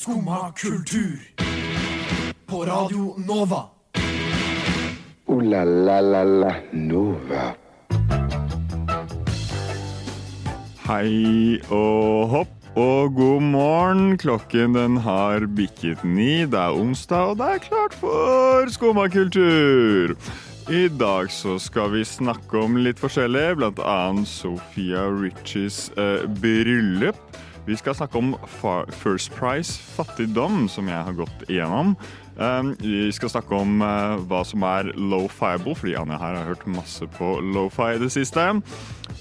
Skumma kultur. På Radio Nova. O-la-la-la-la-Nova. Hei og hopp og god morgen. Klokken den har bikket ni. Det er onsdag, og det er klart for skummakultur. I dag så skal vi snakke om litt forskjellig, blant annet Sophia Riches eh, bryllup. Vi skal snakke om First Price fattigdom, som jeg har gått igjennom. Um, vi skal snakke om uh, hva som er low-fiable, fordi Anja her har hørt masse på lo-fi i det siste.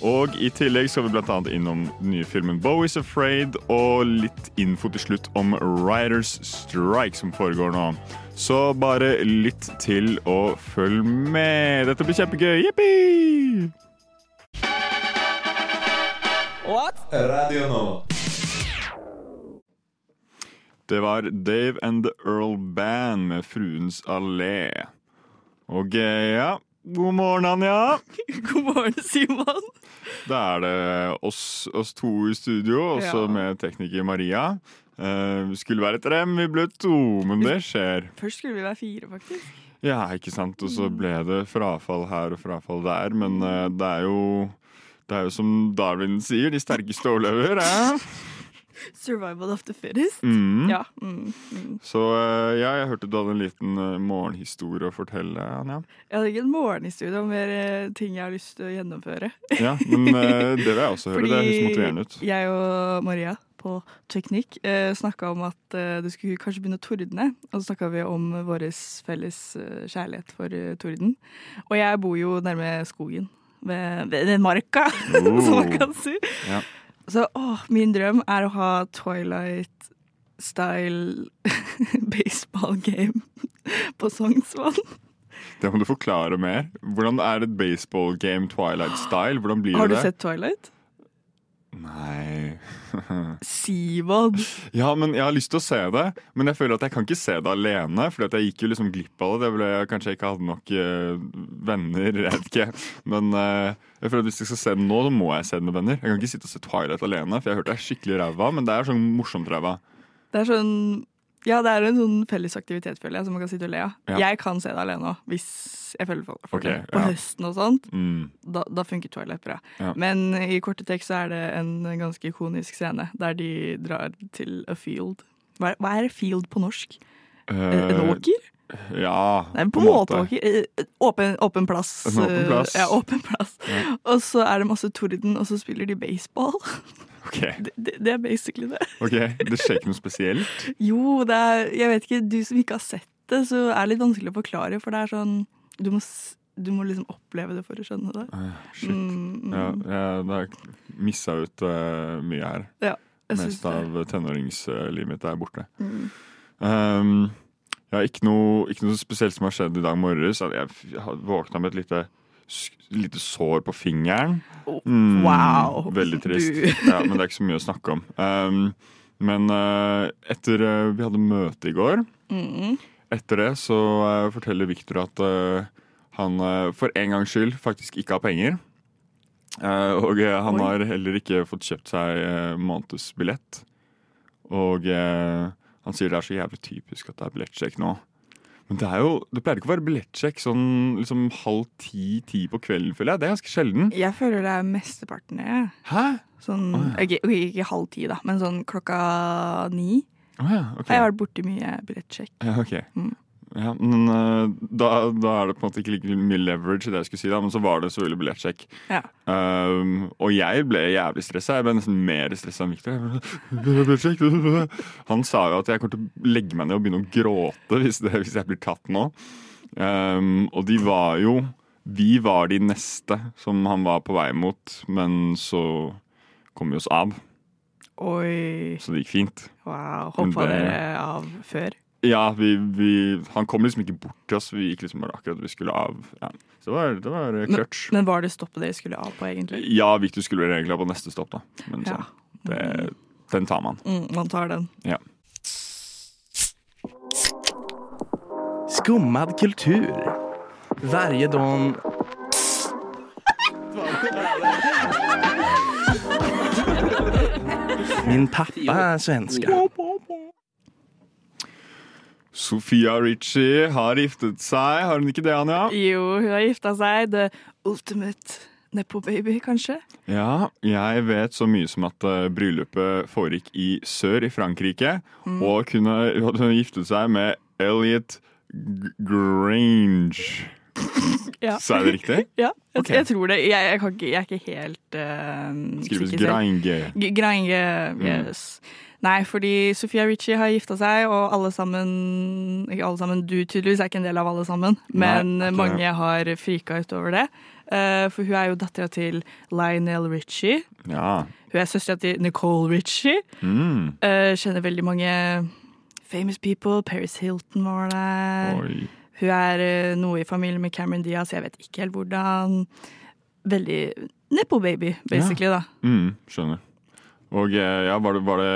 Og i tillegg skal vi annet innom den nye filmen Bow is Afraid, og litt info til slutt om Riders Strike som foregår nå. Så bare lytt til og følg med. Dette blir kjempegøy. Jippi! Radio Nova. Det var Dave and the Earl Band med Fruens allé. Og eh, ja, god morgen, Anja. God morgen, Simon. Da er det oss, oss to i studio, også Ja. med tekniker Maria. Eh, vi skulle være tre, men vi ble to. Men det skjer. Først skulle vi være fire, faktisk. Ja, ikke sant? Og så ble det frafall her og frafall der. Men uh, det er jo det er jo som Darwin sier, de sterkeste overlever. Eh? Survival of the fittest. Mm. Ja. Mm, mm. Så eh, ja, jeg hørte du hadde en liten eh, morgenhistorie å fortelle, Anja. Jeg hadde ikke en morgenhistorie, det var mer eh, ting jeg har lyst til å gjennomføre. Ja, men det vil jeg også høre. det høres motiverende ut. jeg og Maria på Teknikk eh, snakka om at eh, det skulle kanskje begynne å tordne. Og så snakka vi om vår felles eh, kjærlighet for eh, torden. Og jeg bor jo nærme skogen. Ved, ved den marka, som man kan si. Ja. Så åh, min drøm er å ha Twilight-style baseball game på Sognsvann. Det må du forklare mer. Hvordan er et baseball game Twilight-style? Hvordan blir Har du det? sett Twilight? Nei Simon. Ja, men Jeg har lyst til å se det, men jeg føler at jeg kan ikke se det alene. For jeg gikk jo liksom glipp av det. Det ble Kanskje jeg ikke hadde nok eh, venner. Jeg vet ikke. Men eh, jeg føler at hvis jeg skal se det nå, så må jeg se det med venner. Jeg kan ikke sitte og se Twilight alene, for jeg har hørt det er skikkelig ræva. Men det er sånn morsomt ræva. Det er sånn Ja, det er en sånn felles aktivitet, føler jeg, som man kan sitte og le av. Ja. Jeg kan se det alene òg, hvis jeg føler for, for okay, det. På ja. høsten og sånt, Mm. da, da funker Twilight bra. Ja. Men i korte tekst så er det en ganske ikonisk scene der de drar til a field. Hva er, hva er field på norsk? En en Eh, åker? Ja, Nei, på en måte åker. Eh, Åpen, åpen plass. En åpen plass. Ja, åpen plass. Ja. Og så er det masse torden, og så spiller de baseball. Ok, Det, det, er basically det. ok, Det skjer ikke noe spesielt? Jo, det er Jeg vet ikke, du som ikke har sett det, så er det litt vanskelig å forklare, for det er sånn Du må, du må liksom oppleve det for å skjønne det. Uh, Shit. Mm, mm. Ja, jeg jeg missa ut uh, mye her. Ja, jeg Mest det. av tenåringslivet mitt er borte. Mm. Um, ja, ikke noe, ikke noe spesielt som har skjedd i dag morges. Jeg våkna med et lite, lite sår på fingeren. Oh, Mm, wow. Veldig trist. Ja, men det er ikke så mye å snakke om. Um, men uh, etter uh, vi hadde møte i går, Mm. etter det så uh, forteller Victor at han for en gangs skyld faktisk ikke har penger. Og han Oi. har heller ikke fått kjøpt seg månedsbillett. Og han sier det er så jævlig typisk at det er billettsjekk nå. Men det, er jo, det pleier ikke å være billettsjekk sånn liksom halv ti-ti på kvelden, føler jeg. Det er ganske sjelden. Jeg føler det er mesteparten, jeg. Hæ? Sånn, oh, ja. ok, ok, ikke halv ti, da, men sånn klokka ni Oh, ja, ok. har jeg vært borti mye billettsjekk. Ja, ok. Mm. Ja, men eh, da, da er det på en måte ikke like mye leverage i det jeg skulle si, da, men så var det selvfølgelig billettsjekk. Ja. Um, og jeg ble jævlig stressa. Jeg ble nesten mer stressa enn Victor. Han sa jo at jeg kommer til å legge meg ned og begynne å gråte hvis, det, hvis jeg blir tatt nå. Um, og de var jo Vi var de neste som han var på vei mot, men så kom vi oss av. Oi, Så det gikk fint. wow. Hoppa det- dere av før? Ja, vi, vi, han kom liksom ikke bort til oss. Vi gikk liksom bare akkurat vi skulle av. Ja. Så det var, det var eh, clutch. Men var det stoppet dere skulle av på, egentlig? Ja, Victor skulle egentlig av på neste stopp, da. Men Ja. sånn, det, den tar man. Mm, man tar den. Ja. Skummad kultur. Varje dag... Min pappa er svenska. Sofia Ritchie har giftet seg, har hun ikke det, Anja? Jo, hun har gifta seg. The ultimate nepo-baby, kanskje? Ja, jeg vet så mye som at eh, bryllupet foregikk i sør i Frankrike, Mm. og kunne, hun hadde giftet seg med Elliot G- Grange. Ja. Så er det riktig? Ja, jeg, okay. jeg tror det. Jeg, jeg, kan ikke, jeg er ikke helt uh, Skrives Grange. Grange, Mm. Nei, fordi Sofia Ritchie har gifta seg, og alle sammen Ikke alle sammen, du tydeligvis er ikke en del av alle sammen, men Nei, det. mange har frika ut over det. Eh, for hun er jo dattera til Lionel Ritchie. Ja. Hun er søstera til Nicole Ritchie. Mm. Eh, kjenner veldig mange famous people. Paris Hilton var der. Oi. Hun er eh, noe i familie med Cameron Diaz, jeg vet ikke helt hvordan. Veldig nepo-baby, basically, da. Mm, skjønner. Og eh, ja, var det, var det,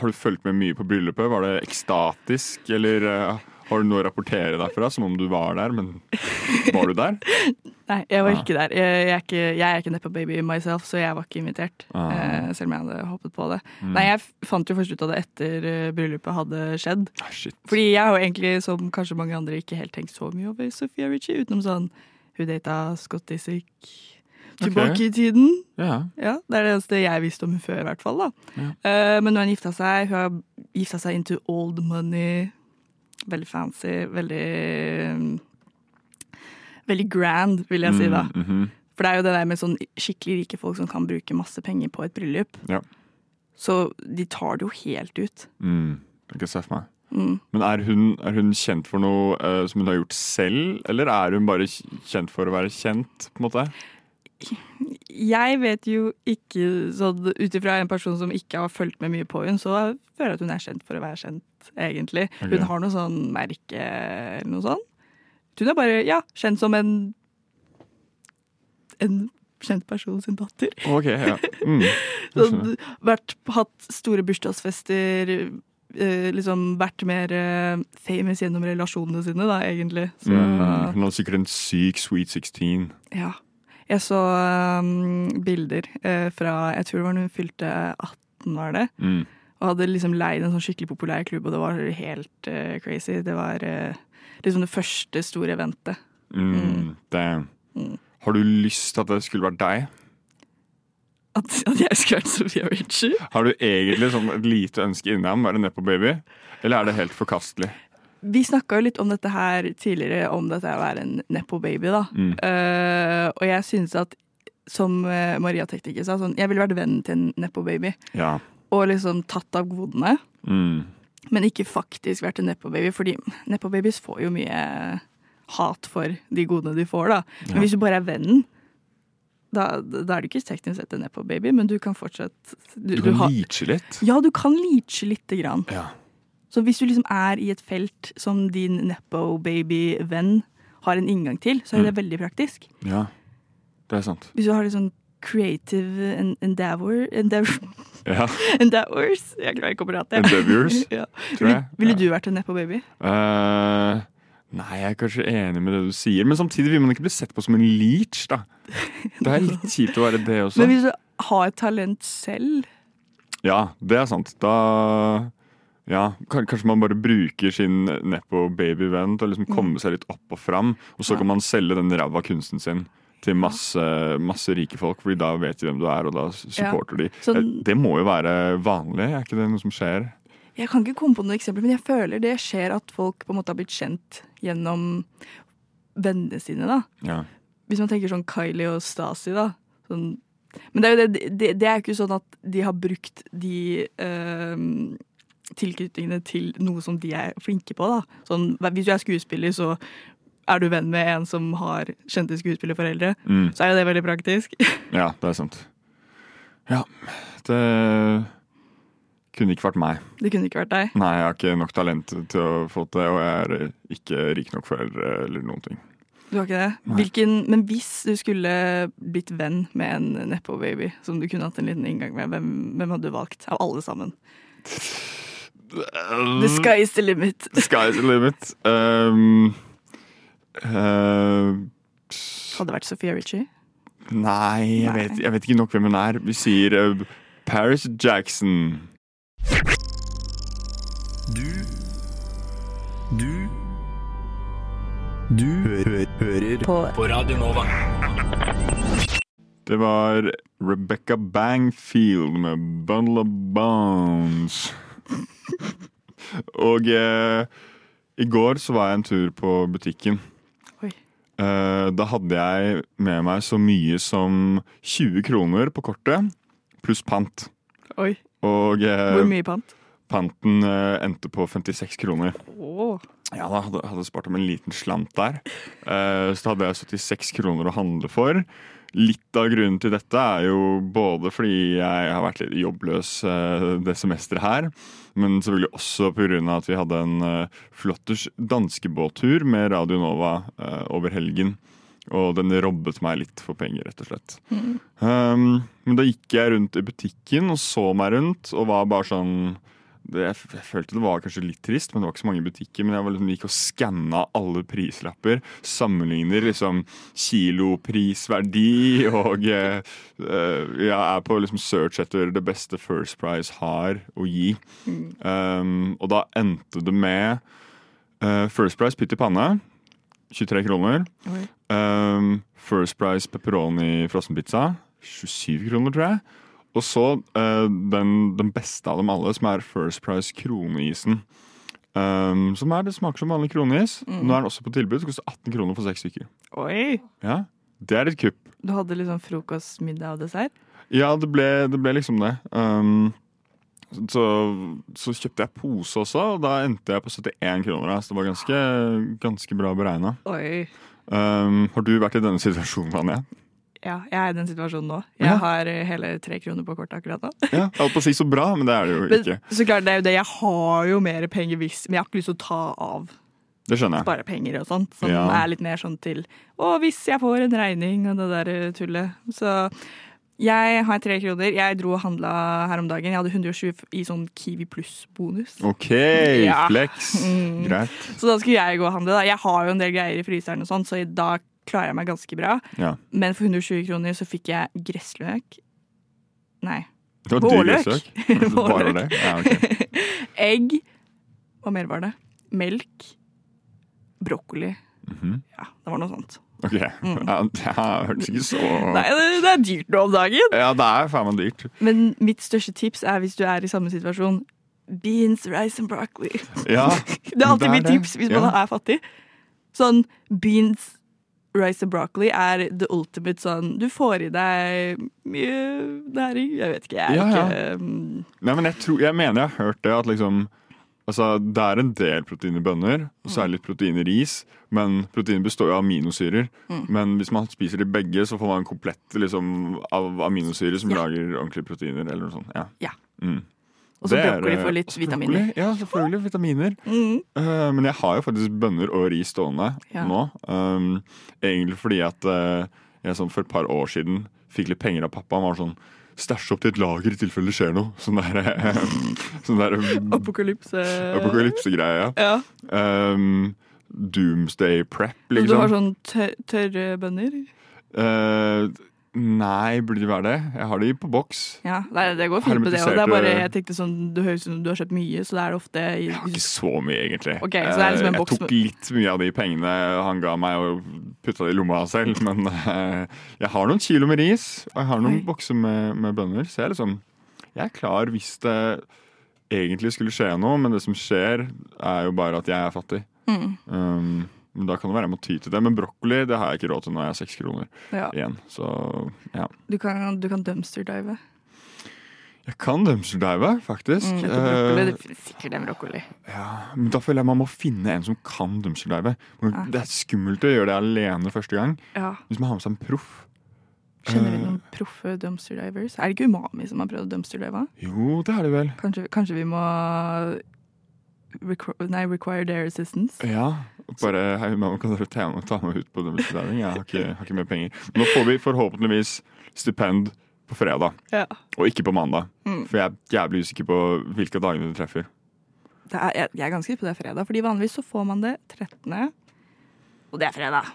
Har du fulgt med mye på bryllupet? Var det ekstatisk, eller eh, har du noe å rapportere derfra, som om du var der, men var du der? Nei, jeg var Ah. ikke der. Jeg, jeg er ikke, jeg er ikke nepo-baby myself, så jeg var ikke invitert. Ah. eh, selv om jeg hadde håpet på det. Mm. Nei, jeg fant jo først ut av det etter eh, bryllupet hadde skjedd. Ah, shit. Fordi jeg har jo egentlig, som kanskje mange andre, ikke helt tenkt så mye over Sophia Ritchie, utenom sånn Hun data Scott Disick tilbake okay. i tiden. Ja. Ja, Det er det eneste jeg visste om hun før, i hvert fall. da. Ja. Uh, men nå har hun gifta seg. Hun har gifta seg into old money. Veldig fancy. Veldig Veldig grand, vil jeg si, da. Mm, -hmm. For det er jo det der med sånn skikkelig rike folk som kan bruke masse penger på et bryllup. Ja. Så de tar det jo helt ut. Mm, Ikke se for meg. Mm. Men er hun, er hun kjent for noe uh, som hun har gjort selv, eller er hun bare kjent for å være kjent? på en måte? Jeg vet jo ikke sånn ut ifra en person som ikke har fulgt med mye på henne, så føler jeg at hun er kjent for å være kjent, egentlig. Okay. Hun har noe sånn merke eller noe sånt. Hun er bare, ja, kjent som en en kjent person sin datter. Ok, ja. Mm, Så, vært, hatt store bursdagsfester, eh, liksom vært mer eh, famous gjennom relasjonene sine, da, egentlig. Så, Mm, hun hadde sikkert en syk Sweet 16. Ja. Jeg så um, bilder uh, fra Jeg tror det var når hun fylte 18, var det. Mm. Og hadde liksom leid en sånn skikkelig populær klubb, og det var helt uh, crazy. Det var uh, liksom det første store eventet. Mm, damn. Mm. Har du lyst til at det skulle vært deg? At, at jeg skulle vært Sofia Ritchie. Har du egentlig sånn et lite ønske inni ham, være nedpå baby? Eller er det helt forkastelig? Vi snakka jo litt om dette her tidligere, om dette å være en nepo-baby, da. Mm. Uh, og jeg synes at, som eh, Maria Tekniker sa, sånn, jeg ville vært vennen til en nepo-baby. Ja. Og liksom tatt av godene. Mm. Men ikke faktisk vært en nepo-baby, fordi nepo-babies får jo mye hat for de godene de får, da. Men Ja. hvis du bare er vennen, da, da er du ikke teknisk sett en nepo-baby, men du kan fortsatt Du kan har- leache litt. Ja, du kan leache lite grann. Ja. Så hvis du liksom er i et felt som din nepo-baby-venn har en inngang til, så er det veldig praktisk. ja. Det er sant. Hvis du har litt sånn creative en- endeavor, endeavor Ja. endeavors Jeg klarer ikke å prate. Endeavors, ja. tror jeg. ville Ja. du vært en nepo-baby? Uh, nei, jeg er kanskje enig med det du sier, men samtidig vil man ikke bli sett på som en leech, da. Det er litt kjipt å være det også. Men hvis du har et talent selv Ja, det er sant. Da ja, Kanskje man bare bruker sin nepo-baby-venn til å liksom komme seg litt opp og fram, og så kan man selge den ræva kunsten sin til masse, masse rike folk, Fordi da vet de hvem du er, og da supporter de. Sånn- Eh, Det må jo være vanlig, er ikke det noe som skjer? Jeg kan ikke komme på noen eksempler, men jeg føler det skjer at folk på en måte har blitt kjent gjennom vennene sine. da. Ja. Hvis man tenker sånn Kylie og Stasi, da. Sånn. Men det er jo det, det, det er ikke sånn at de har brukt de ehm, tilknytningene til noe som de er flinke på. da. Sånn, hvis du er skuespiller, så er du venn med en som har kjente skuespillerforeldre. Mm. Så er jo det veldig praktisk. ja, det er sant. Ja, det kunne ikke vært meg. Det kunne ikke vært deg. Nei, jeg har ikke nok talent til å få til det, og jeg er ikke rik nok foreldre eller noen ting. Du har ikke det? Hvilken, men hvis du skulle blitt venn med en nepo-baby som du kunne hatt en liten inngang med, hvem, hvem hadde du valgt? Av alle sammen. The sky is the limit. The sky is the limit. Um, uh, Hadde vært Sophia Ritchie. nei, jeg Nei. vet, jeg vet ikke nok hvem hun er. Vi sier uh, Paris Jackson. Du Du Du hø hø hører på. på Radio Nova. Det var Rebecca Bangfield med Bundle of Bones. Og eh, i går så var jeg en tur på butikken. Eh, da hadde jeg med meg så mye som 20 kroner på kortet, pluss pant. Oi. Og eh, Hvor mye pant? panten eh, endte på 56 kroner. Oh. Ja, da hadde, hadde spart om en liten slant der. Eh, så hadde jeg 76 kroner å handle for. Litt av grunnen til dette er jo både fordi jeg har vært litt jobbløs eh, det semesteret her, men selvfølgelig også pga. at vi hadde en eh, flotters danskebåttur med Radio Nova eh, over helgen. Og den robbet meg litt for penger, rett og slett. Um, men da gikk jeg rundt i butikken og så meg rundt og var bare sånn det, jeg, følte det var kanskje litt trist, men det var ikke så mange butikker. Men jeg var liksom, gikk og skanna alle prislapper. Sammenligner liksom kiloprisverdi og eh, eh, Jeg er på liksom search etter det beste First Price har å gi. Um, og da endte det med uh, First Price pytt i panne. 23 kroner. Um, First Price pepperoni frossenpizza. 27 kroner, tror jeg. Og så uh, den, den beste av dem alle, som er First Price kroneisen. Um, som er, Det smaker som vanlig kroneis. Nå er den også på tilbud. Det koster 18 kroner for seks stykker. Oi. Ja, Det er et kupp. Du hadde liksom frokost, middag og dessert? Ja, det ble, det ble liksom det. Um, så, så kjøpte jeg pose også, og da endte jeg på 71 kroner. Så det var ganske, ganske bra beregna. Um, har du vært i denne situasjonen, Vanja? Ja, jeg er i den situasjonen nå. Jeg Ja. har eh, hele tre kroner på kortet akkurat nå. Ja, jeg holdt på å si så bra, men det er det jo Men ikke. så klart, det er jo det. Jeg har jo mer penger hvis Men jeg har ikke lyst til å ta av Det skjønner jeg. sparepenger og sånt. Som Ja. er litt mer sånn til Å, hvis jeg får en regning og det der eh, tullet. Så jeg har tre kroner. Jeg dro og handla her om dagen. Jeg hadde 120 i sånn Kiwi pluss-bonus. OK, Ja. flex. Mm. Greit. Så da skulle jeg gå og handle. da. Jeg har jo en del greier i fryseren, og sånn, så i dag klarer jeg meg ganske bra. Ja. Men for 120 kroner så fikk jeg gressløk. Nei. Det var Vårløk. Bare det? Ja, okay. Egg. Hva mer var det? Melk. Brokkoli. Mhm. Ja, det var noe sånt. Ok. Ja, det hørtes ikke så Mm. Nei, det, det er dyrt nå om dagen. Ja, det er faen meg dyrt. Men mitt største tips er hvis du er i samme situasjon beans, rice and broccoli. Ja, Det er alltid det er mitt det. tips hvis Ja. man er fattig. Sånn beans, rice and broccoli er the ultimate sånn Du får i deg mye næring. Jeg vet ikke, jeg er Ja, ja. ikke um, Nei, men jeg, tror, jeg mener jeg har hørt det at liksom Altså, Det er en del protein i bønner, og så er det litt protein i ris. Men protein består jo av aminosyrer. Mm. Men hvis man spiser de begge, så får man en komplett liksom, av aminosyrer som Ja. lager ordentlige proteiner. eller noe sånt. Ja. Ja. Mm. Og så bruker de eh, for litt også vitaminer. broccoli. Ja, selvfølgelig. Vitaminer. Mm. Uh, men jeg har jo faktisk bønner og ris stående Ja. nå. Um, egentlig fordi at uh, jeg sånn for et par år siden fikk litt penger av pappa. Han var sånn Stæsj opp til et lager i tilfelle det skjer noe. Sånn der, eh, sånn der Apokalypse. apokalypsegreie. Ja. Ja. Um, doomsday prep, Så du har liksom. sånn tørre bønner? Eh, nei, burde det være det? Jeg har de på boks. Ja, nei, det går fint på det. Det bare, jeg tenkte sånn, Du høres ut som du har kjøpt mye, så det er det ofte i, Jeg har ikke så mye, egentlig. Okay, så det er liksom en Eh, boks jeg tok litt mye av de pengene han ga meg, og putta det i lomma selv. Men eh, jeg har noen kilo med ris, og jeg har noen bokser med, med bønner. Så jeg er liksom Jeg er klar hvis det egentlig skulle skje noe, men det som skjer, er jo bare at jeg er fattig. Mm. Um, men da kan det være jeg må ty til det. Men brokkoli det har jeg ikke råd til når jeg har seks kroner Ja. igjen. Så ja. Du kan, du kan dumpster-dive. Jeg kan dumpsterdive, faktisk. Mm, etter. Eh, Det sikkert en brokkoli. Ja, men da føler jeg man må finne en som kan dumpsterdive. Ja. Det er skummelt å gjøre det alene første gang. Ja. Hvis man har med seg en proff. Kjenner vi Eh. noen proffe dumpster-divers? Er det ikke Umami som har prøvd å dumpster-dive? Jo, det er det vel. Kanskje, kanskje vi må requ nei, require their assistance? Ja. Bare hei, mamma, kan dere ta meg, ta meg ut på dumpsterdiving? Jeg har ikke, har ikke mer penger. Nå får vi forhåpentligvis stipend på fredag, Ja. og ikke på mandag. Mm. For jeg er jævlig usikker på hvilke dagene du treffer. Det er, jeg, jeg er ganske på det er fredag, fordi vanligvis så får man det 13. Og det er fredag.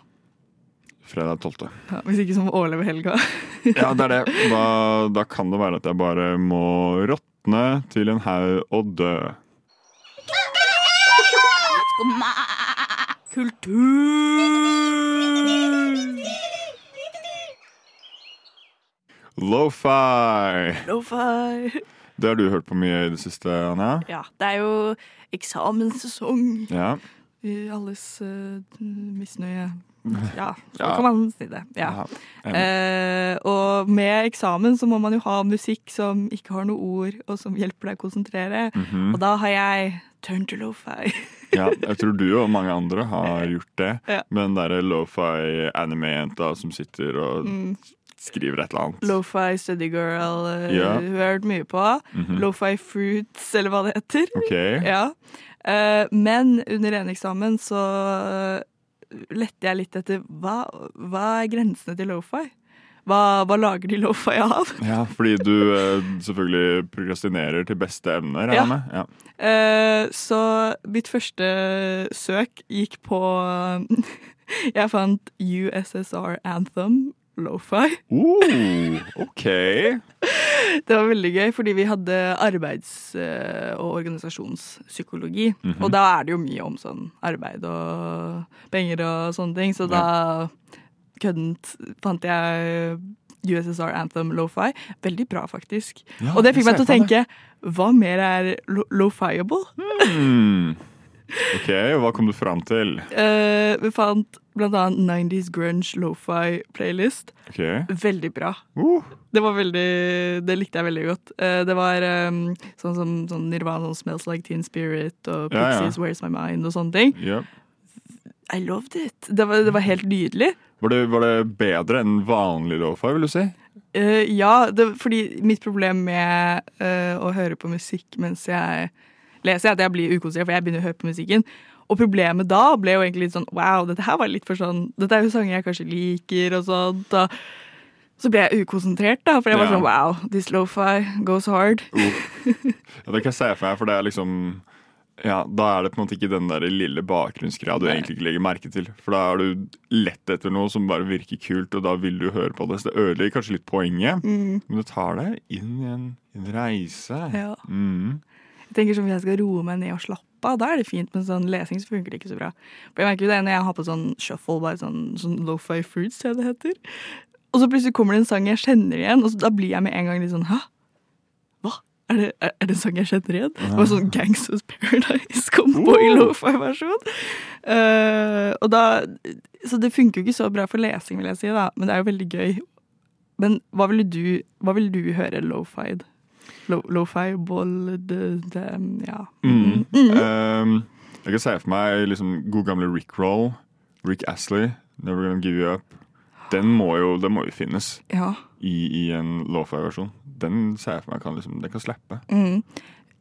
Fredag 12. Ja, hvis ikke så må overleve helga. Ja, det er det. Da, da kan det være at jeg bare må råtne til en haug og dø. Skumma kultur. Lofi. Lofi. Det har du hørt på mye i det siste, Anja? Ja, det er jo eksamenssesong. Ja. I alles uh, misnøye. Ja, så Ja. kan man si det. Ja. Eh, og med eksamen så må man jo ha musikk som ikke har noe ord, og som hjelper deg å konsentrere. Mhm. Og da har jeg turn to lo-fi. Ja, jeg tror du og mange andre har gjort det. Ja. Med den derre lo-fi anime-jenta som sitter og Mm. skriver et eller annet. Lo-fi study girl, eh, Ja. hun har hørt mye på. Mm Lo-fi fruits, eller hva det heter. Okay. Ja. Eh, men under en eksamen så lette jeg litt etter hva, hva er grensene til lo-fi? Hva, hva lager de lo-fi av? Ja, fordi du eh, selvfølgelig prokrastinerer til beste evne, regner Ja. med. Ja. Eh, så mitt første søk gikk på Jeg fant USSR Anthem lo-fi. Uh, ok. Det var veldig gøy, fordi vi hadde arbeids- eh, og organisasjonspsykologi. Mhm. Og da er det jo mye om sånn arbeid og penger og sånne ting, så da køddent fant jeg USSR Anthem lo-fi. Veldig bra, faktisk. Ja, og det fikk meg til å tenke hva mer er lo- lo-fiable? Ok, hva kom du fram til? Uh, vi fant annet 90s grunge lo-fi playlist. Okay. Veldig bra. Uh, Det var veldig, det likte jeg veldig godt. Uh, det var um, sånn som sånn Nirvana sånn Smells Like Teen Spirit og Ja, ja. Pixies Where's My Mind og sånne ting. Yep. I loved it. Det var, det var helt nydelig. Var, det, var det bedre enn vanlig lo-fi, vil du si? Eh, ja, det, fordi mitt problem med å høre på musikk mens jeg leser, jeg at jeg blir ukonsentrert, for jeg begynner å høre på musikken. Og problemet da ble jo egentlig litt sånn wow, dette her var litt for sånn Dette er jo sanger jeg kanskje liker, og sånt. Og så ble jeg ukonsentrert, da, for jeg var Ja. sånn wow, this lofi goes hard. Ja, det kan jeg se for meg, for det er liksom ja, Da er det på en måte ikke den der lille bakgrunnsgreia du Nei. egentlig ikke legger merke til. For da er du lett etter noe som bare virker kult, og da vil du høre på det. Så det ødelegger kanskje litt poenget, men det tar deg inn i en, i en reise. Ja. Mm. Jeg tenker sånn, Hvis jeg skal roe meg ned og slappe av, da er det fint, men sånn lesing så funker det ikke så bra. For jeg merker jo det når jeg har på sånn shuffle, bare sånn, sånn lo-fi fruits, som det heter. Og så plutselig kommer det en sang jeg kjenner igjen, og så, da blir jeg med en gang litt sånn Hæ? Hva? Er det, er, er det en sang jeg kjenner igjen? Det var sånn Gangsters Paradise kom på i lo-fi-versjon. Eh, og da Så det funker jo ikke så bra for lesing, vil jeg si, da, men det er jo veldig gøy. Men hva ville du, hva ville du høre lo-fied? Lo- Lo-fi, boll, ja. Mm. Um, jeg kan se for meg liksom god gamle Rick Roll. Rick Astley, 'Never Gonna Give You Up'. Den må jo, den må jo finnes ja. i, i en lo-fi-versjon. Den ser jeg for meg kan liksom, den kan slippe. Mm.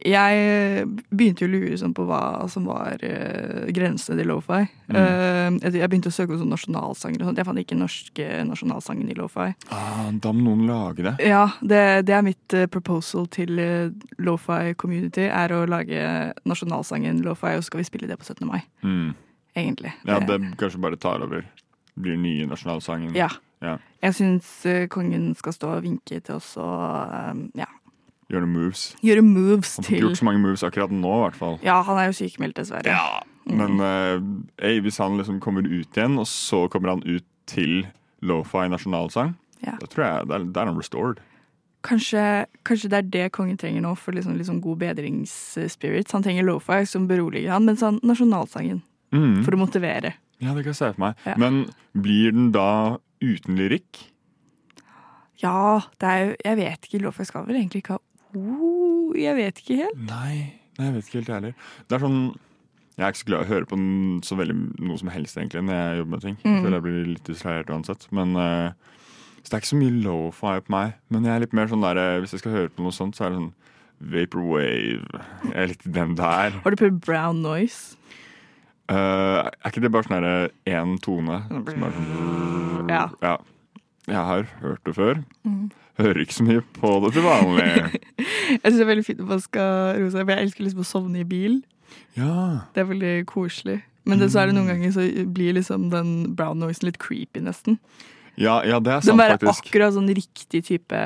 Jeg begynte jo å lure sånn på hva som var uh, grensene til lo-fi. Uh, jeg, begynte å søke på nasjonalsanger og sånt. Jeg fant ikke norske nasjonalsangen i lo-fi. Ah, da må noen lage det. Ja, det, det er mitt uh, proposal til eh, lo-fi community, er å lage nasjonalsangen lo-fi, og så skal vi spille det på 17. mai. Mm. Egentlig. Ja, det kanskje bare tar over. Blir nye nasjonalsangen. Ja. Ja. Jeg syns eh, kongen skal stå og vinke til oss og eh, ja, Gjøre moves. gjøre moves Han får til gjort så mange moves akkurat nå, i hvert fall. Ja, han er jo sykemeldt, dessverre. Ja, Men uh, ey, hvis han liksom kommer ut igjen, og så kommer han ut til lo-fi nasjonalsang, Ja. da tror jeg det er, han restored. Kanskje, kanskje det er det kongen trenger nå for liksom, liksom god bedringsspirit. Han trenger lo-fi som beroliger han, men sånn nasjonalsangen Mm. for å motivere. Ja, det kan jeg se for meg. Ja. Men blir den da uten lyrikk? Ja, det er Jeg vet ikke. Lo-fi skal vel egentlig ikke ha oh, Jeg vet ikke helt. Nei, nei, jeg vet ikke helt jeg heller. Det er sånn Jeg er ikke så glad i å høre på så veldig noe som helst, egentlig, når jeg jobber med ting. Mm. føler jeg blir litt distrahert uansett. Men uh, Så det er ikke så mye lo-fi på meg. Men jeg er litt mer sånn der eh, Hvis jeg skal høre på noe sånt, så er det sånn Vaporwave. Jeg er litt den der. Har du prøvd brown noise? Uh, er ikke det bare sånn én tone? Som er sånn Ja. ja. Jeg har hørt det før. Mm. Hører ikke så mye på det til vanlig. Jeg syns det er veldig fint at man skal roe seg, for jeg elsker liksom å sovne i bil. Ja. Det er veldig koselig. Men så er det noen ganger så blir liksom den brown noisen litt creepy, nesten. Ja, ja, det er Den faktisk. Den er akkurat sånn riktig type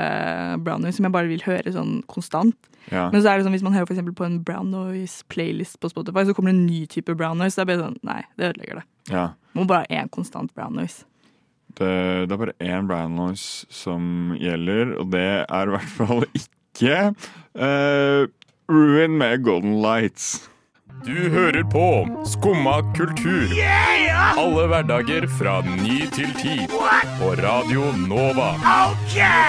brown noise som jeg bare vil høre sånn konstant. Ja. Men så er det sånn hvis man hører for på en brown noise-playlist på Spotify, så kommer det en ny type brown noise. Det er bare sånn, nei, det ødelegger det. ja. Det må bare ha én konstant brown noise. Det, det er bare én brown noise som gjelder, og det er i hvert fall ikke uh, Ruin med Golden Lights. Du hører på Skumma kultur. Alle hverdager fra ny til ti. På Radio Nova.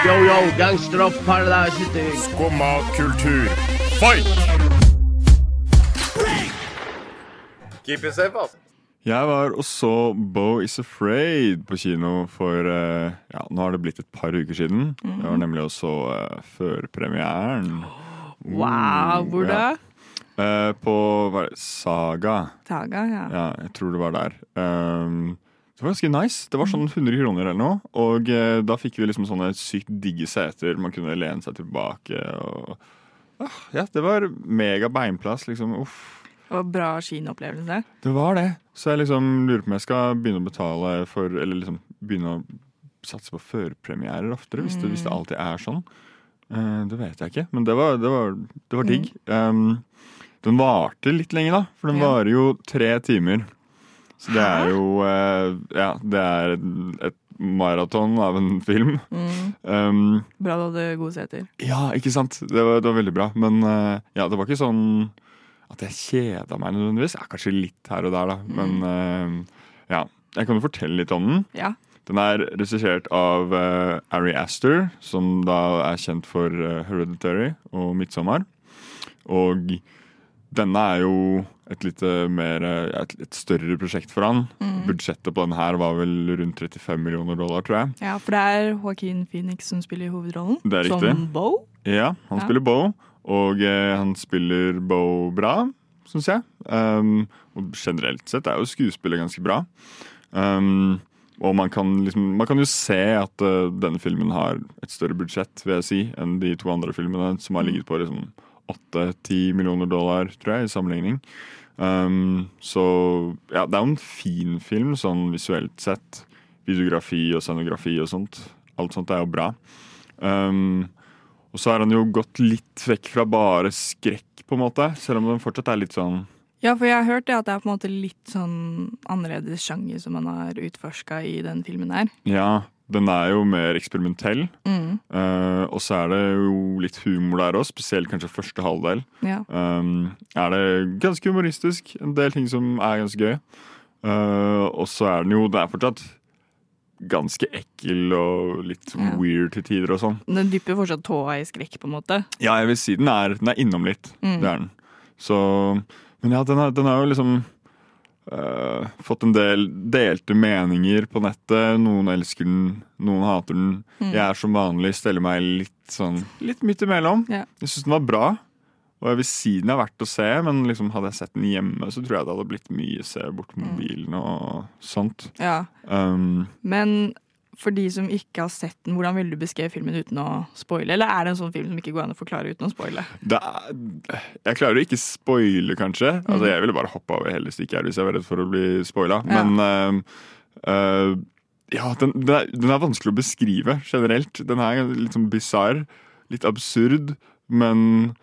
Yo, yo, gangsteropp, paradise Skumma kultur, fight! Jeg var og så Bo Is Afraid på kino for eh, ja, nå har det blitt et par uker siden. Jeg var nemlig og så uh, førpremieren. Wow, hvor da? Eh, på hva det, Saga. Taga, ja. Ja, jeg tror det var der. Um, det var ganske nice. Det var sånn 100 kroner eller noe. Og uh, da fikk vi liksom sånne sykt digge seter. Man kunne lene seg tilbake. Og, uh, ja, det var mega beinplass, liksom. Uff. Det var bra kinoopplevelse. Det var det. Så jeg liksom lurer på om jeg skal begynne å betale for Eller liksom begynne å satse på førpremierer oftere, hvis det, hvis det alltid er sånn. Uh, det vet jeg ikke, men det var, det var, det var digg. Um, den varte litt lenge, da, for den Ja. varer jo tre timer. Så det er jo uh, Ja, det er et maraton av en film. Um, Bra du hadde gode seter. ja, ikke sant? Det var, det var veldig bra. Men uh, ja, det var ikke sånn at jeg kjeda meg nødvendigvis. Ja, kanskje litt her og der, da. Men uh, ja. Jeg kan jo fortelle litt om den. Ja. Den er regissert av uh, Ari Aster, som da er kjent for uh, Hereditary og Midtsommer. Og denne er jo et litt mer et, et større prosjekt for han. Budsjettet på denne her var vel rundt 35 millioner dollar, tror jeg. ja, for det er Joaquin Phoenix som spiller hovedrollen. Det er riktig. Som Bo. Ja, han Ja. spiller Bo, og eh, han spiller Bo bra, syns jeg. Um, og generelt sett er jo skuespillet ganske bra. Um, og man kan, liksom, man kan jo se at uh, denne filmen har et større budsjett vil jeg si, enn de to andre filmene, som har ligget på liksom, 8-10 millioner dollar, tror jeg, i sammenligning. Um, så ja, det er jo en fin film, sånn visuelt sett. Videografi og scenografi og sånt. Alt sånt er jo bra. Um, og så har han jo gått litt vekk fra bare skrekk, på en måte. Selv om den fortsatt er litt sånn Ja, for jeg har hørt det at det er på en måte litt sånn annerledes sjanger som man har utforska i den filmen her. Ja, den er jo mer eksperimentell. Mm. Uh, og så er det jo litt humor der òg, spesielt kanskje første halvdel. Ja. Um, er det ganske humoristisk. En del ting som er ganske gøy. Uh, og så er den jo Det er fortsatt ganske ekkel og litt Ja. weird til tider og sånn. Den dypper fortsatt tåa i skrekk, på en måte. Ja, jeg vil si den er, den er innom litt. Mm. Det er den. Så Men ja, den har, den har jo liksom uh, fått en del delte meninger på nettet. Noen elsker den, noen hater den. Mm. Jeg er som vanlig steller meg litt sånn litt midt imellom. Ja. Jeg syns den var bra. Og jeg vil si den er verdt å se, men liksom hadde jeg sett den hjemme, så tror jeg det hadde blitt mye se bort Mm. mobilen og sånt. Ja. Um, Men for de som ikke har sett den, hvordan ville du beskrevet filmen uten å spoile? Eller er det en sånn film som ikke går an å forklare uten å spoile? det er, jeg klarer å ikke spoile, kanskje. Altså, jeg ville bare hoppa over hele stykket her hvis jeg var redd for å bli spoila. Ja. Men uh, uh, ja, den, den, er, den er vanskelig å beskrive generelt. Den er litt sånn bisarr. Litt absurd. Men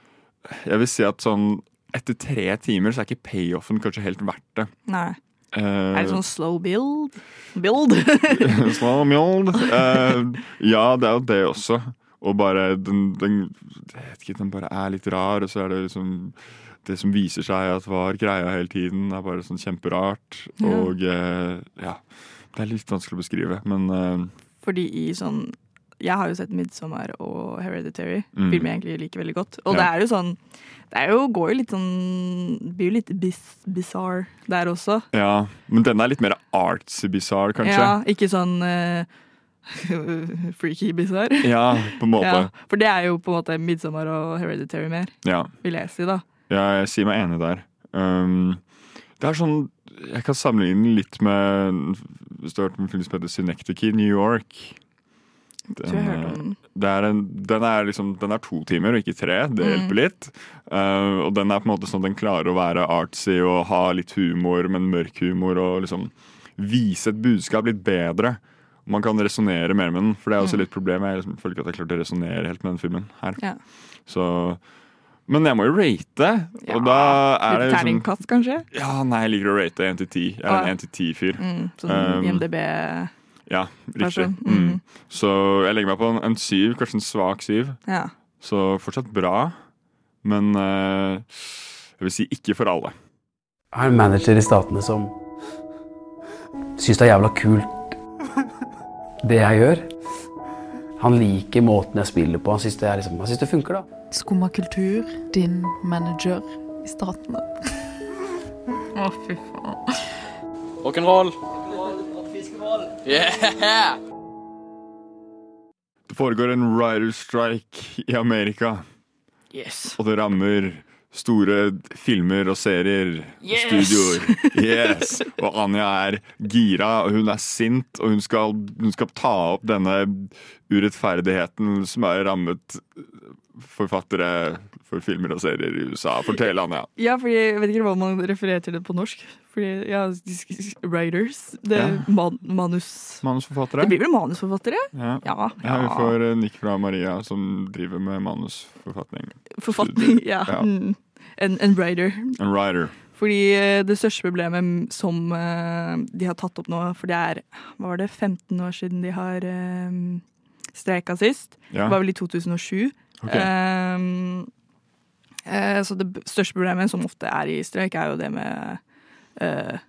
jeg vil si at sånn etter tre timer så er ikke payoffen kanskje helt verdt det. Nei. Uh, Er det sånn slow build? Build? slow build. Uh, ja, det er jo det også. Og bare den, den ikke, den bare er litt rar, og så er det liksom Det som viser seg at var greia hele tiden, er bare sånn kjemperart. Og uh, ja. Det er litt vanskelig å beskrive, men eh, Fordi i sånn Jeg har jo sett 'Midsommer' og 'Hereditary', Mm. filmer jeg egentlig liker veldig godt. Og Ja. det er jo sånn Det jo, går jo litt sånn blir jo litt bis, bizarre der også. ja. Men denne er litt mer artsy bizarre, kanskje. Ja, ikke sånn uh, freaky bizarre. Ja, på en måte. Ja, for det er jo på en måte 'Midsommer' og 'Hereditary' mer, Ja. vil jeg si, da. Ja, jeg sier meg enig der. Um, det er sånn Jeg kan sammenligne litt med Hvis du har hørt om en film som heter Synecdoche, New York. Tror jeg har hørt om den. det er en, den, er liksom, den er to timer og ikke tre. Det Mm. hjelper litt. Uh, og den er på en måte sånn at den klarer å være artsy og ha litt humor, men mørk humor, og liksom vise et budskap litt bedre. Man kan resonnere mer med den, for det er også litt problem. Jeg liksom føler ikke at jeg klarte å resonnere helt med den filmen her. Ja. Så Men jeg må jo rate, og da er det Litt liksom kanskje? Ja, nei, jeg liker å rate 1 til 10. Jeg er Ah, en 1 til 10-fyr. Mm, sånn Um, IMDb Ja, riktig. Person. Mm. Mm. Så jeg legger meg på en, en syv, kanskje en svak syv. Ja. Så fortsatt bra, men eh, jeg vil si ikke for alle. Jeg har en manager i Statene som syns det er jævla kult det jeg gjør. Han liker måten jeg spiller på. Han syns det, liksom, det funker, da. Skumma kultur, din manager i Statene. Å, fy faen. Rock'n'roll. Yeah! Det foregår en writer's strike i Amerika, Yes. og det rammer store filmer og serier Yes! studioer. Yes! Og Anja er gira, og hun er sint, og hun skal, hun skal ta opp denne urettferdigheten som har rammet forfattere for filmer og serier i USA. Fortell, Anja. Ja, fordi jeg vet ikke hva man refererer til det på norsk. Fordi, ja, writers. Det er Ja. man, manus... Manusforfattere. Det blir vel manusforfattere? Ja. Ja. Ja, vi får eh, nikk fra Maria, som driver med manusforfatning. Forfatning. Ja. Ja. Mm. En, en writer. En writer. Fordi eh, det største problemet som eh, de har tatt opp nå, for det er hva var det, 15 år siden de har streika sist. Ja. Det var vel i 2007. Okay. Um, uh, så det største problemet som ofte er i streik, er jo det med uh,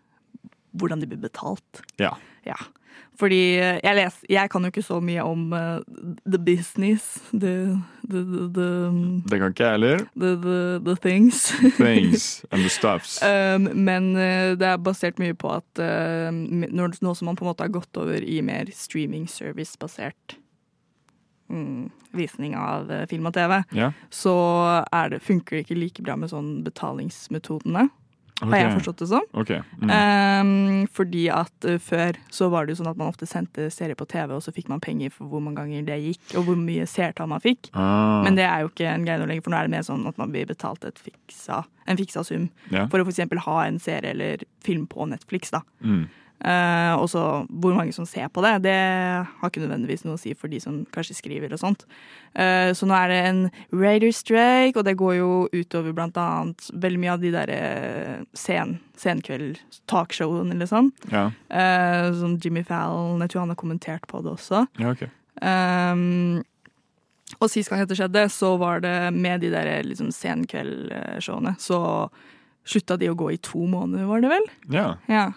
hvordan de blir betalt. Ja. Ja. Fordi eh, jeg, les, jeg kan jo ikke så mye om uh, the business, the, the, the, the, Det kan ikke jeg heller. the, things. Things and the stuffs. Um, men uh, det er basert mye på at uh, nå som man på en måte har gått over i mer streaming service-basert visning av eh, film og TV, Ja. så det, funker det ikke like bra med sånn betalingsmetodene. Har jeg forstått det sånn? Okay. Mm. Um, fordi at eh, før så var det jo sånn at man ofte sendte serier på TV, og så fikk man penger for hvor mange ganger det gikk, og hvor mye seertall man fikk. Ah. Men det er jo ikke en greie nå lenger, for nå er det mer sånn at man blir betalt et fiksa, en fiksa sum Ja. for å eksempel ha en serie eller film på Netflix. da. Mm. Eh, og så hvor mange som ser på det, det har ikke nødvendigvis noe å si for de som kanskje skriver og sånt. Uh, så nå er det en Raider Strike, og det går jo utover blant annet veldig mye av de derre sen, senkveld-talkshowene, liksom. Ja. Uh, som Jimmy Fallon, jeg tror han har kommentert på det også. ja, ok. Um, og sist gang dette skjedde, så var det med de der liksom senkveldshowene. Så slutta de å gå i to måneder, var det vel? Ja, Ja.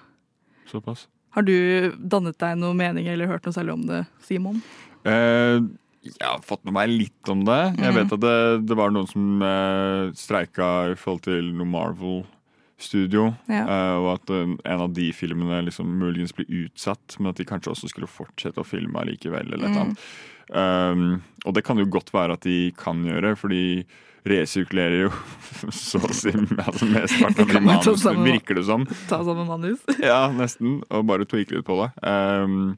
Såpass. Har du dannet deg noen mening eller hørt noe særlig om det, Simon? Eh, jeg har fått med meg litt om det. Jeg Mhm. vet at det, det var noen som eh, streika i forhold til noe Marvel-studio. Ja. eh, og at eh, en av de filmene liksom muligens blir utsatt, men at de kanskje også skulle fortsette å filme likevel. Eller et eller Mm. annet. Um, og det kan jo godt være at de kan gjøre, for de resirkulerer jo så å si altså mesteparten av de manusene, virker det som. Ta sammen manus. Ja, nesten. Og bare tweake litt på det. Um,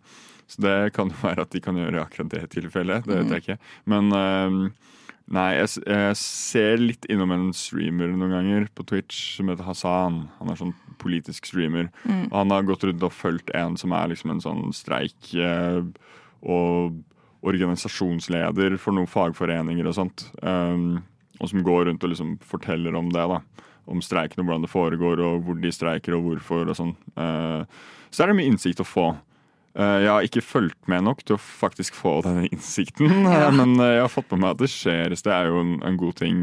så det kan jo være at de kan gjøre akkurat det tilfellet. Det vet jeg ikke. Men um, nei, jeg, jeg ser litt innom en streamer noen ganger på Twitch som heter Hassan. Han er sånn politisk streamer. Mm. Og han har gått rundt og fulgt en som er liksom en sånn streik eh, og organisasjonsleder for noen fagforeninger og sånt. Um, og som går rundt og liksom forteller om det. da Om streiken og hvordan det foregår, og hvor de streiker og hvorfor. og sånn Uh, Så er det mye innsikt å få. Uh, jeg har ikke fulgt med nok til å faktisk få denne innsikten, Ja. eh, men eh, jeg har fått med meg at det skjer. Det er jo en, en god ting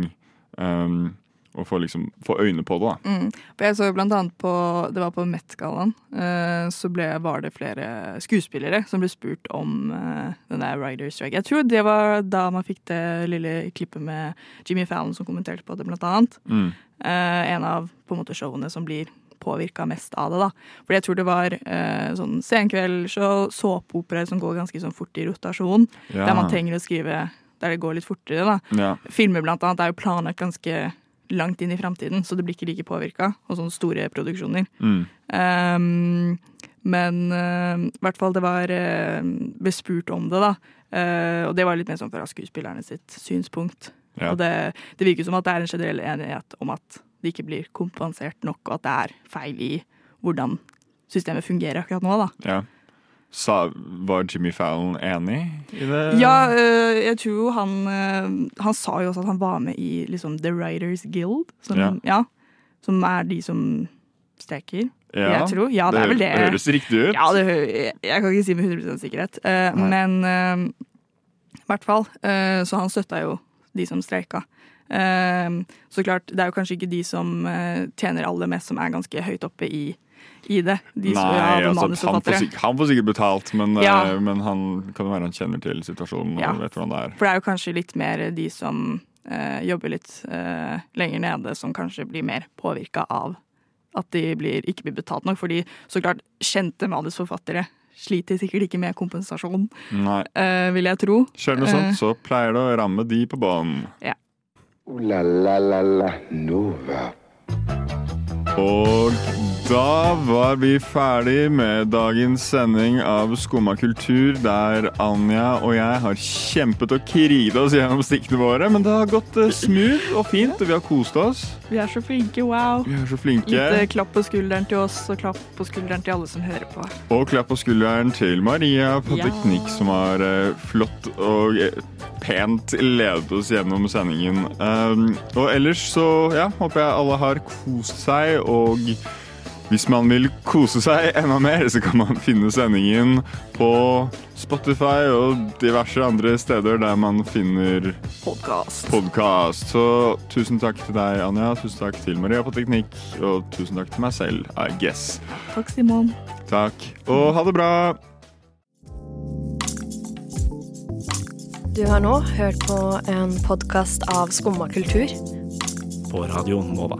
um, å få, liksom, få øyne på det. da Mm. For jeg så jo blant annet på Det var på Met-gallaen. eh, så ble, var det flere skuespillere som ble spurt om eh, den der Rider Strike. Jeg tror det var da man fikk det lille klippet med Jimmy Fallon som kommenterte på det, blant annet. Mm. Eh, en av på en måte showene som blir påvirka mest av det. da. For jeg tror det var eh, sånn senkveldsshow, såpeoperaer som går ganske sånn fort i rotasjon. Ja. Der man trenger å skrive der det går litt fortere. da. Ja. Filmer blant annet er jo planlagt ganske langt inn i framtiden, så det blir ikke like påvirka. av sånne store produksjoner. Mm. Um, men eh, i hvert fall det var uh, bespurt om det, da. Uh, og det var litt mer sånn fra skuespillerne sitt synspunkt. Ja. Og det, det virker som at det er en generell enighet om at det ikke blir kompensert nok, og at det er feil i hvordan systemet fungerer akkurat nå. da. Ja. Sa, var Jimmy Fallon enig i det? Ja, øh, jeg tror jo han øh, Han sa jo også at han var med i liksom The Writers Guild, som, Ja. ja. som er de som steker. Ja, jeg tror. Ja, det, er vel det. høres riktig ut. Ja, det, jeg, jeg kan ikke si med 100 sikkerhet. Uh, men i hvert fall. Uh, så han støtta jo de som streika. Så klart, det er jo kanskje ikke de som tjener aller mest, som er ganske høyt oppe i, i det. De Nei, altså, han, får sikkert, han får sikkert betalt, men, Ja. uh, men han kan jo være han kjenner til situasjonen og vet hvordan det er. For det er jo kanskje litt mer de som uh, jobber litt uh, lenger nede, som kanskje blir mer påvirka av at de blir, ikke blir betalt nok. Fordi så klart, kjente manusforfattere sliter sikkert ikke med kompensasjon, Nei. eh, vil jeg tro. Selv noe sånt, så pleier det å ramme de på banen. Ja. Uh, la la la la Nova. Og da var vi ferdig med dagens sending av Skumma kultur, der Anja og jeg har kjempet og kriget oss gjennom stikkene våre. Men det har gått eh, smooth og fint, og vi har kost oss. Vi er så flinke, wow. Vi er så flinke. Litt klapp på skulderen til oss, og klapp på skulderen til alle som hører på. Og klapp på skulderen til Maria på Ja. teknikk, som har eh, flott og eh, pent ledet oss gjennom sendingen. Um, og ellers så ja, håper jeg alle har kost seg, og hvis man vil kose seg enda mer, så kan man finne sendingen på Spotify og diverse andre steder der man finner Podkast. Så tusen takk til deg, Anja. Tusen takk til Maria på teknikk, og tusen takk til meg selv, I guess. Takk, Simon. Takk, og ha det bra. Du har nå hørt på en podkast av Skumma kultur. På Radio Nova.